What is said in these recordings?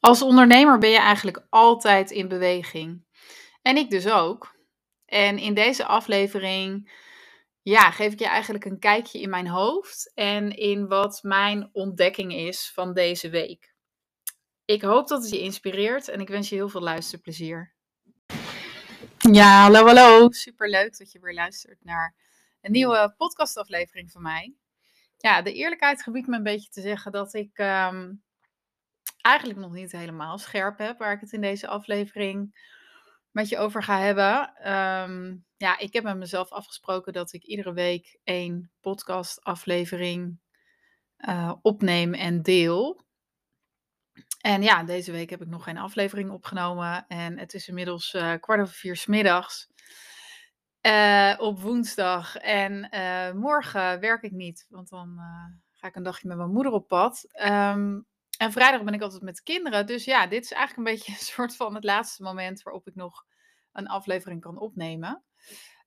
Als ondernemer ben je eigenlijk altijd in beweging. En ik dus ook. En in deze aflevering ja, geef ik je eigenlijk een kijkje in mijn hoofd en in wat mijn ontdekking is van deze week. Ik hoop dat het je inspireert en ik wens je heel veel luisterplezier. Ja, hallo, hallo. Superleuk dat je weer luistert naar een nieuwe podcastaflevering van mij. Ja, de eerlijkheid gebied me een beetje te zeggen dat ik ehm, eigenlijk nog niet helemaal scherp heb, waar ik het in deze aflevering met je over ga hebben. Ehm, ja, ik heb met mezelf afgesproken dat ik iedere week één podcastaflevering uh, opneem en deel. En ja, deze week heb ik nog geen aflevering opgenomen. En het is inmiddels uh, kwart over vier smiddags. Uh, op woensdag. En morgen werk ik niet, want dan ga ik een dagje met mijn moeder op pad. Um, en vrijdag ben ik altijd met de kinderen. Dus ja, dit is eigenlijk een beetje een soort van het laatste moment waarop ik nog een aflevering kan opnemen.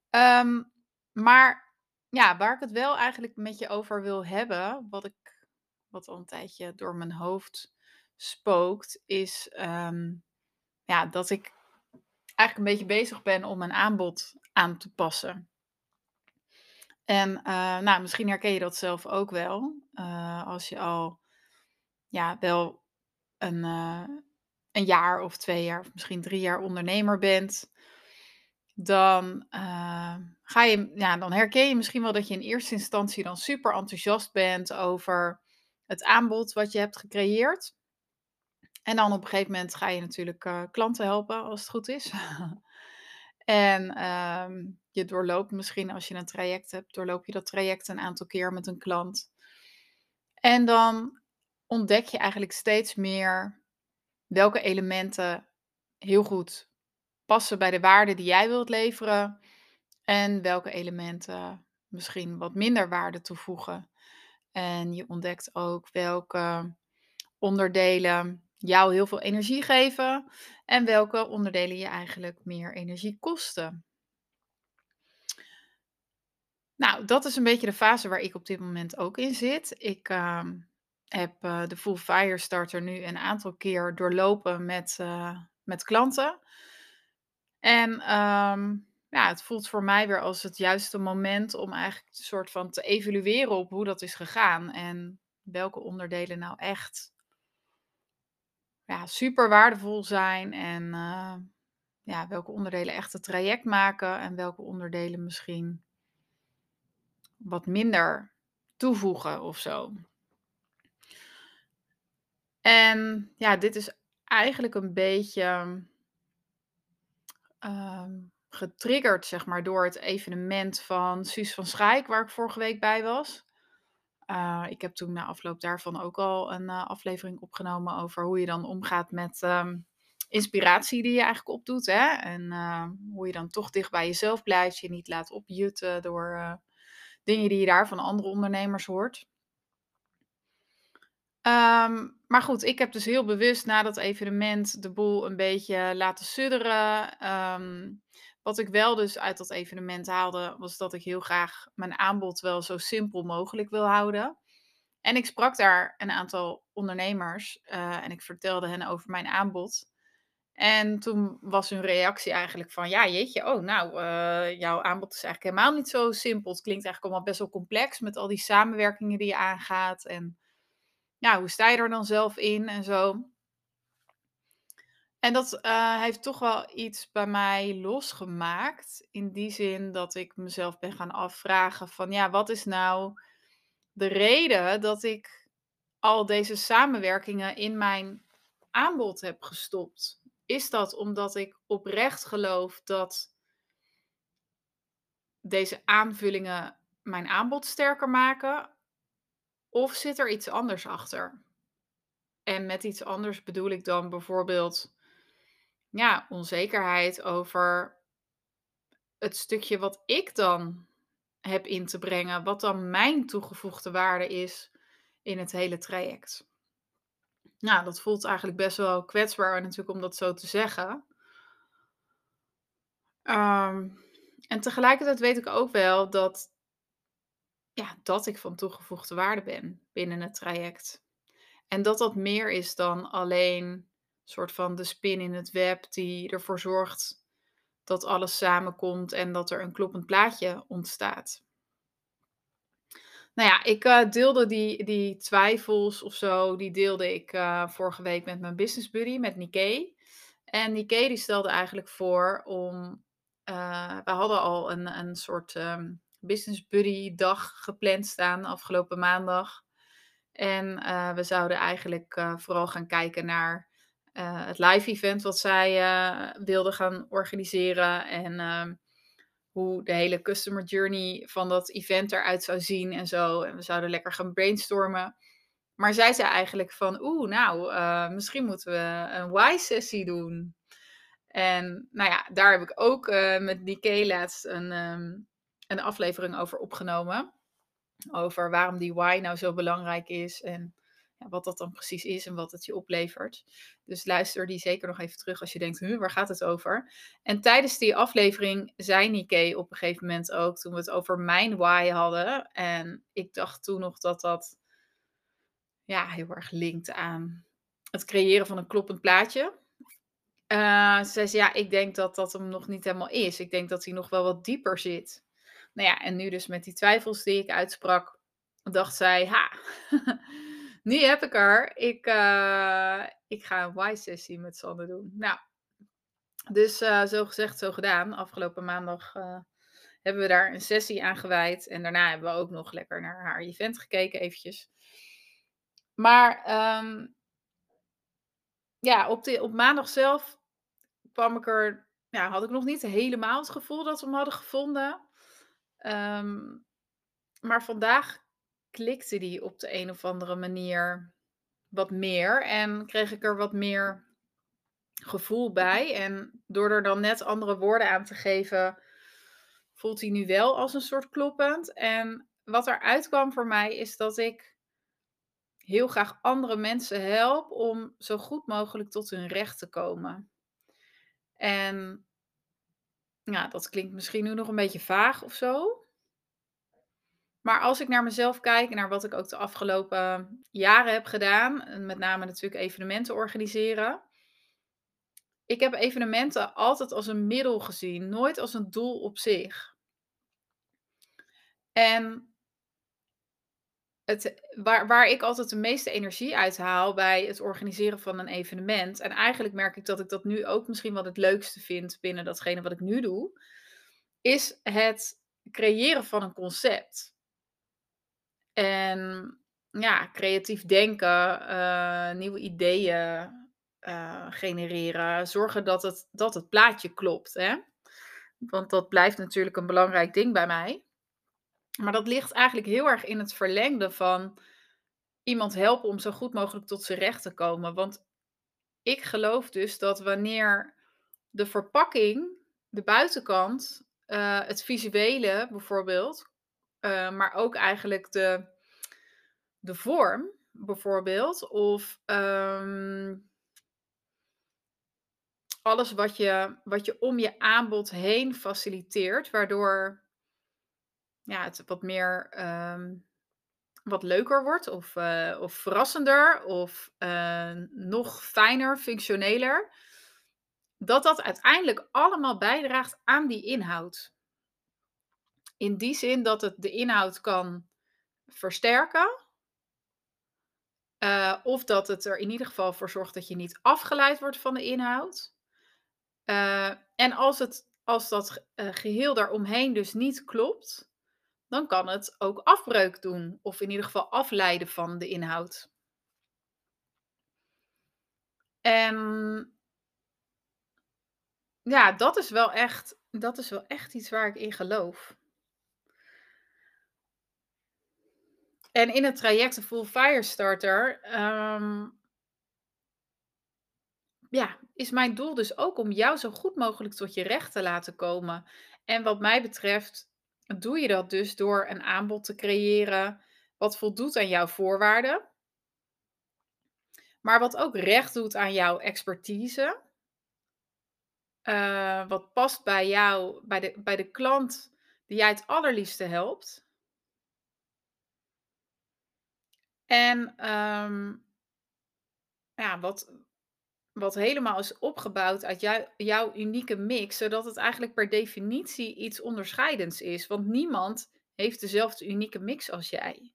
Um, maar ja, waar ik het wel eigenlijk met je over wil hebben, wat, ik, wat al een tijdje door mijn hoofd spookt, is um, ja, dat ik eigenlijk een beetje bezig ben om mijn aanbod aan te passen. En uh, nou, misschien herken je dat zelf ook wel. Uh, als je al ja, wel een, uh, een jaar of twee jaar of misschien drie jaar ondernemer bent, dan, uh, ga je, ja, dan herken je misschien wel dat je in eerste instantie dan super enthousiast bent over het aanbod wat je hebt gecreëerd. En dan op een gegeven moment ga je natuurlijk uh, klanten helpen, als het goed is. en uh, je doorloopt misschien, als je een traject hebt, doorloop je dat traject een aantal keer met een klant. En dan ontdek je eigenlijk steeds meer welke elementen heel goed passen bij de waarde die jij wilt leveren en welke elementen misschien wat minder waarde toevoegen. En je ontdekt ook welke onderdelen jou heel veel energie geven en welke onderdelen je eigenlijk meer energie kosten. Nou, dat is een beetje de fase waar ik op dit moment ook in zit. Ik uh, heb uh, de Full Fire Starter nu een aantal keer doorlopen met, uh, met klanten. En um, ja, het voelt voor mij weer als het juiste moment om eigenlijk een soort van te evalueren op hoe dat is gegaan. En welke onderdelen nou echt ja, super waardevol zijn. En uh, ja, welke onderdelen echt het traject maken. En welke onderdelen misschien wat minder toevoegen of zo. En ja, dit is eigenlijk een beetje uh, getriggerd, zeg maar, door het evenement van Suus van Schaik, waar ik vorige week bij was. Uh, ik heb toen na afloop daarvan ook al een uh, aflevering opgenomen over hoe je dan omgaat met um, inspiratie die je eigenlijk opdoet. Hè? En uh, hoe je dan toch dicht bij jezelf blijft, je niet laat opjutten door dingen die je daar van andere ondernemers hoort. Um, maar goed, ik heb dus heel bewust na dat evenement de boel een beetje laten sudderen. Um, wat ik wel dus uit dat evenement haalde, was dat ik heel graag mijn aanbod wel zo simpel mogelijk wil houden. En ik sprak daar een aantal ondernemers uh, en ik vertelde hen over mijn aanbod. En toen was hun reactie eigenlijk van, ja jeetje, oh nou, uh, jouw aanbod is eigenlijk helemaal niet zo simpel. Het klinkt eigenlijk allemaal best wel complex met al die samenwerkingen die je aangaat en ja, hoe sta je er dan zelf in en zo. En dat uh, heeft toch wel iets bij mij losgemaakt. In die zin dat ik mezelf ben gaan afvragen van ja, wat is nou de reden dat ik al deze samenwerkingen in mijn aanbod heb gestopt? Is dat omdat ik oprecht geloof dat deze aanvullingen mijn aanbod sterker maken? Of zit er iets anders achter? En met iets anders bedoel ik dan bijvoorbeeld ja, onzekerheid over het stukje wat ik dan heb in te brengen, wat dan mijn toegevoegde waarde is in het hele traject. Nou, dat voelt eigenlijk best wel kwetsbaar natuurlijk om dat zo te zeggen. Um, en tegelijkertijd weet ik ook wel dat ja, dat ik van toegevoegde waarde ben binnen het traject. En dat dat meer is dan alleen soort van de spin in het web die ervoor zorgt dat alles samenkomt en dat er een kloppend plaatje ontstaat. Nou ja, ik uh, deelde die, die twijfels of zo, die deelde ik uh, vorige week met mijn business buddy, met Nikkei. En Nikkei die stelde eigenlijk voor om, uh, we hadden al een, een soort um, business buddy dag gepland staan afgelopen maandag. En we zouden eigenlijk vooral gaan kijken naar het live event wat zij wilden gaan organiseren. En ehm, hoe de hele customer journey van dat event eruit zou zien en zo. En we zouden lekker gaan brainstormen. Maar zij zei eigenlijk van, oeh, nou, misschien moeten we een why-sessie doen. En nou ja, daar heb ik ook met Nikkei laatst een, um, een aflevering over opgenomen. Over waarom die why nou zo belangrijk is en wat dat dan precies is en wat het je oplevert. Dus luister die zeker nog even terug als je denkt, waar gaat het over? En tijdens die aflevering zei Nikkei op een gegeven moment ook, toen we het over mijn why hadden. En ik dacht toen nog dat dat ja, heel erg linkt aan het creëren van een kloppend plaatje. Zei ze, ja, ik denk dat dat hem nog niet helemaal is. Ik denk dat hij nog wel wat dieper zit. Nou ja, en nu dus met die twijfels die ik uitsprak, dacht zij, ha, nu heb ik er. Ik, uh, ik ga een Y-sessie met Sanne doen. Nou, dus uh, zo gezegd, zo gedaan. Afgelopen maandag uh, hebben we daar een sessie aan gewijd. En daarna hebben we ook nog lekker naar haar event gekeken, eventjes. Maar um, ja, op, de, op maandag zelf kwam ik er, ja, had ik nog niet helemaal het gevoel dat we hem hadden gevonden. Um, maar vandaag klikte die op de een of andere manier wat meer en kreeg ik er wat meer gevoel bij. En door er dan net andere woorden aan te geven, voelt hij nu wel als een soort kloppend. En wat eruit kwam voor mij is dat ik heel graag andere mensen help om zo goed mogelijk tot hun recht te komen. En ja, dat klinkt misschien nu nog een beetje vaag of zo. Maar als ik naar mezelf kijk en naar wat ik ook de afgelopen jaren heb gedaan, met name natuurlijk evenementen organiseren. Ik heb evenementen altijd als een middel gezien, nooit als een doel op zich. En het, waar, waar ik altijd de meeste energie uit haal bij het organiseren van een evenement, en eigenlijk merk ik dat ik dat nu ook misschien wel het leukste vind binnen datgene wat ik nu doe, is het creëren van een concept. En ja, creatief denken, uh, nieuwe ideeën uh, genereren. Zorgen dat het, dat het plaatje klopt. Hè? Want dat blijft natuurlijk een belangrijk ding bij mij. Maar dat ligt eigenlijk heel erg in het verlengde van iemand helpen om zo goed mogelijk tot zijn recht te komen. Want ik geloof dus dat wanneer de verpakking, de buitenkant, uh, het visuele bijvoorbeeld, uh, maar ook eigenlijk de, de vorm, bijvoorbeeld. Of um, alles wat je, wat je om je aanbod heen faciliteert, waardoor ja, het wat meer um, wat leuker wordt, of, uh, of verrassender, of uh, nog fijner, functioneler. Dat dat uiteindelijk allemaal bijdraagt aan die inhoud. In die zin dat het de inhoud kan versterken. Uh, of dat het er in ieder geval voor zorgt dat je niet afgeleid wordt van de inhoud. En als, het, als dat geheel daaromheen dus niet klopt, dan kan het ook afbreuk doen. Of in ieder geval afleiden van de inhoud. En ja, dat is wel echt, dat is wel echt iets waar ik in geloof. En in het traject de Full Fire Starter, um, ja, is mijn doel dus ook om jou zo goed mogelijk tot je recht te laten komen. En wat mij betreft doe je dat dus door een aanbod te creëren wat voldoet aan jouw voorwaarden, maar wat ook recht doet aan jouw expertise. Uh, wat past bij jou, bij de, bij de klant die jij het allerliefste helpt. En um, ja, wat, wat helemaal is opgebouwd uit jou jouw unieke mix, zodat het eigenlijk per definitie iets onderscheidends is. Want niemand heeft dezelfde unieke mix als jij.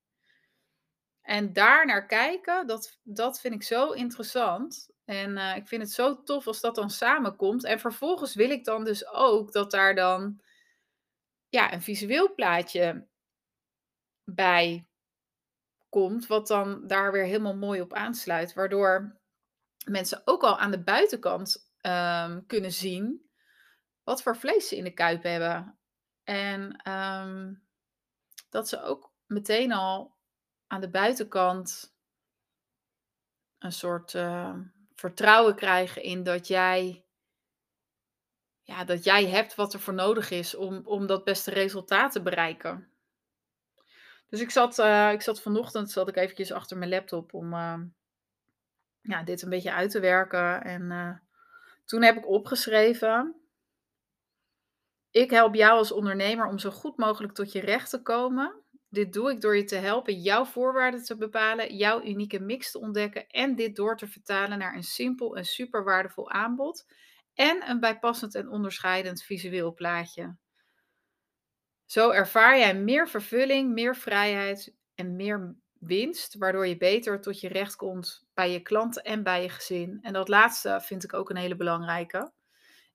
En daar naar kijken, dat, dat vind ik zo interessant. En eh, ik vind het zo tof als dat dan samenkomt. En vervolgens wil ik dan dus ook dat daar dan ja, een visueel plaatje bij komt, wat dan daar weer helemaal mooi op aansluit. Waardoor mensen ook al aan de buitenkant ehm, kunnen zien wat voor vlees ze in de kuip hebben. En ehm, dat ze ook meteen al aan de buitenkant een soort uh, vertrouwen krijgen in dat jij, ja, dat jij hebt wat er voor nodig is om, om dat beste resultaat te bereiken. Dus ik zat, uh, ik zat vanochtend zat ik eventjes achter mijn laptop om ja, dit een beetje uit te werken. En uh, toen heb ik opgeschreven. Ik help jou als ondernemer om zo goed mogelijk tot je recht te komen. Dit doe ik door je te helpen jouw voorwaarden te bepalen, jouw unieke mix te ontdekken en dit door te vertalen naar een simpel en super waardevol aanbod en een bijpassend en onderscheidend visueel plaatje. Zo ervaar jij meer vervulling, meer vrijheid en meer winst, waardoor je beter tot je recht komt bij je klanten en bij je gezin. En dat laatste vind ik ook een hele belangrijke.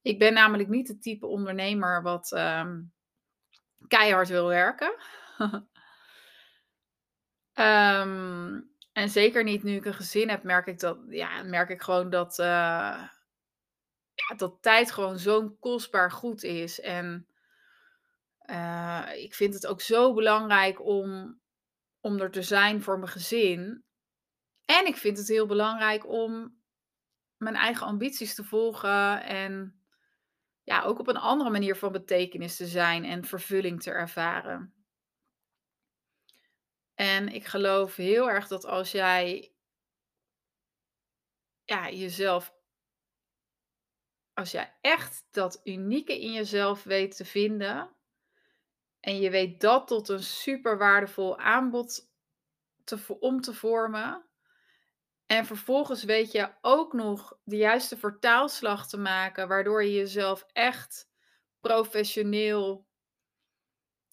Ik ben namelijk niet het type ondernemer wat um, keihard wil werken. um, en zeker niet nu ik een gezin heb, merk ik dat, ja, merk ik gewoon dat, ja, dat tijd gewoon zo'n kostbaar goed is. En uh, ik vind het ook zo belangrijk om, om er te zijn voor mijn gezin. En ik vind het heel belangrijk om mijn eigen ambities te volgen en ja, ook op een andere manier van betekenis te zijn en vervulling te ervaren. En ik geloof heel erg dat als jij ja, jezelf, als jij echt dat unieke in jezelf weet te vinden en je weet dat tot een super waardevol aanbod te, om te vormen, en vervolgens weet je ook nog de juiste vertaalslag te maken, waardoor je jezelf echt professioneel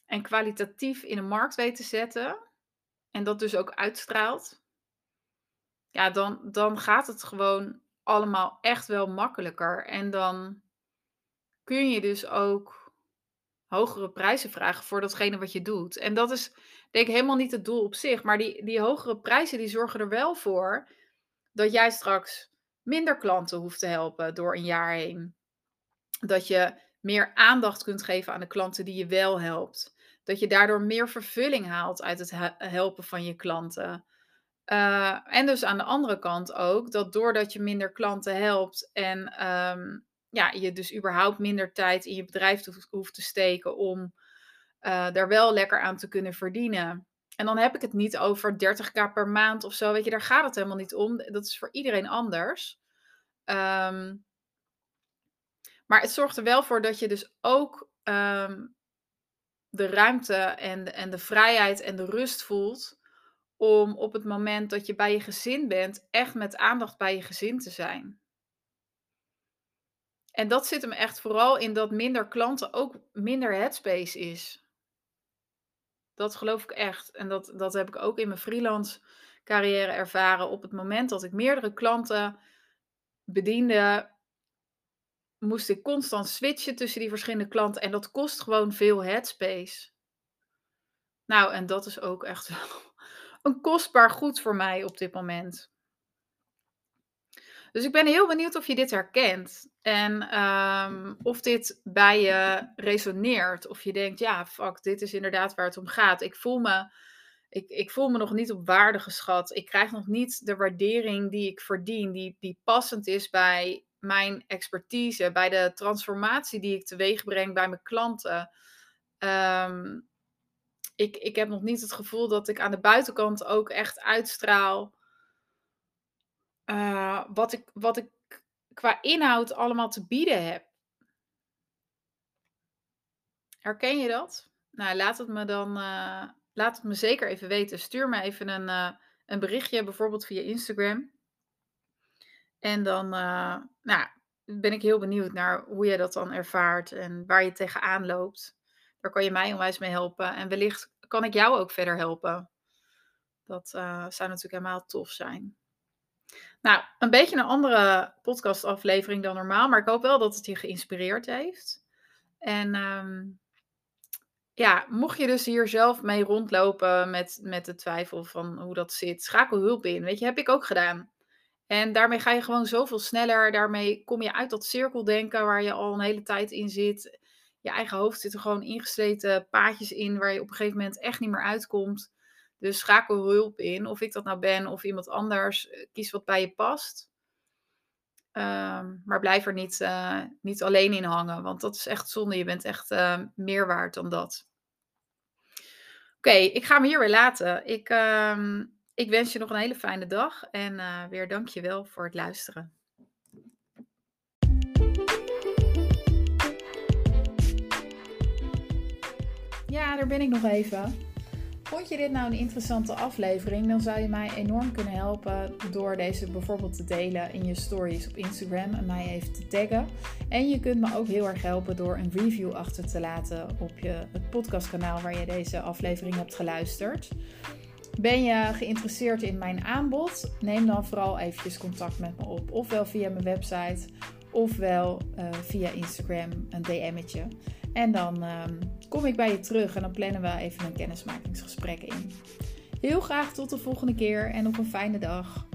en kwalitatief in de markt weet te zetten. En dat dus ook uitstraalt. Ja, dan, dan gaat het gewoon allemaal echt wel makkelijker. En dan kun je dus ook hogere prijzen vragen voor datgene wat je doet. En dat is denk ik helemaal niet het doel op zich. Maar die, die hogere prijzen die zorgen er wel voor dat jij straks minder klanten hoeft te helpen door een jaar heen. Dat je meer aandacht kunt geven aan de klanten die je wel helpt. Dat je daardoor meer vervulling haalt uit het helpen van je klanten. Uh, en dus aan de andere kant ook dat doordat je minder klanten helpt en um, ja, je dus überhaupt minder tijd in je bedrijf hoeft te steken om uh, daar wel lekker aan te kunnen verdienen. En dan heb ik het niet over 30k per maand of zo. Weet je, daar gaat het helemaal niet om. Dat is voor iedereen anders. Um, maar het zorgt er wel voor dat je dus ook um, de ruimte en en de vrijheid en de rust voelt. Om op het moment dat je bij je gezin bent, echt met aandacht bij je gezin te zijn. En dat zit hem echt vooral in dat minder klanten ook minder headspace is. Dat geloof ik echt. En dat, dat heb ik ook in mijn freelance carrière ervaren. Op het moment dat ik meerdere klanten bediende, moest ik constant switchen tussen die verschillende klanten. En dat kost gewoon veel headspace. Nou, en dat is ook echt een kostbaar goed voor mij op dit moment. Dus ik ben heel benieuwd of je dit herkent. En um, of dit bij je resoneert. Of je denkt, ja, fuck, dit is inderdaad waar het om gaat. Ik voel me, ik, ik voel me nog niet op waarde geschat. Ik krijg nog niet de waardering die ik verdien. Die, die passend is bij mijn expertise. Bij de transformatie die ik teweeg breng bij mijn klanten. Um, ik, ik heb nog niet het gevoel dat ik aan de buitenkant ook echt uitstraal uh, wat, ik, wat ik qua inhoud allemaal te bieden heb. Herken je dat? Nou, laat het me dan uh, laat het me zeker even weten. Stuur me even een, uh, een berichtje, bijvoorbeeld via Instagram. En dan nou, ben ik heel benieuwd naar hoe jij dat dan ervaart en waar je tegenaan loopt. Daar kan je mij onwijs mee helpen. En wellicht kan ik jou ook verder helpen. Dat zou natuurlijk helemaal tof zijn. Nou, een beetje een andere podcastaflevering dan normaal, maar ik hoop wel dat het je geïnspireerd heeft. En um, ja, mocht je dus hier zelf mee rondlopen met, met de twijfel van hoe dat zit, schakel hulp in. Weet je, heb ik ook gedaan. En daarmee ga je gewoon zoveel sneller. Daarmee kom je uit dat cirkeldenken waar je al een hele tijd in zit. Je eigen hoofd zit er gewoon ingesleten paadjes in waar je op een gegeven moment echt niet meer uitkomt. Dus schakel hulp in. Of ik dat nou ben of iemand anders. Eh, kies wat bij je past. Ehm, maar blijf er niet, uh, niet alleen in hangen. Want dat is echt zonde. Je bent echt uh, meer waard dan dat. Oké, ik ga hem hier weer laten. Ik, uh, ik wens je nog een hele fijne dag. En weer dank je wel voor het luisteren. Ja, daar ben ik nog even. Vond je dit nou een interessante aflevering? Dan zou je mij enorm kunnen helpen door deze bijvoorbeeld te delen in je stories op Instagram en mij even te taggen. En je kunt me ook heel erg helpen door een review achter te laten op je, het podcastkanaal waar je deze aflevering hebt geluisterd. Ben je geïnteresseerd in mijn aanbod? Neem dan vooral eventjes contact met me op. Ofwel via mijn website, ofwel uh, via Instagram een DM'tje. En dan um, kom ik bij je terug en dan plannen we even een kennismakingsgesprek in. Heel graag tot de volgende keer en nog een fijne dag.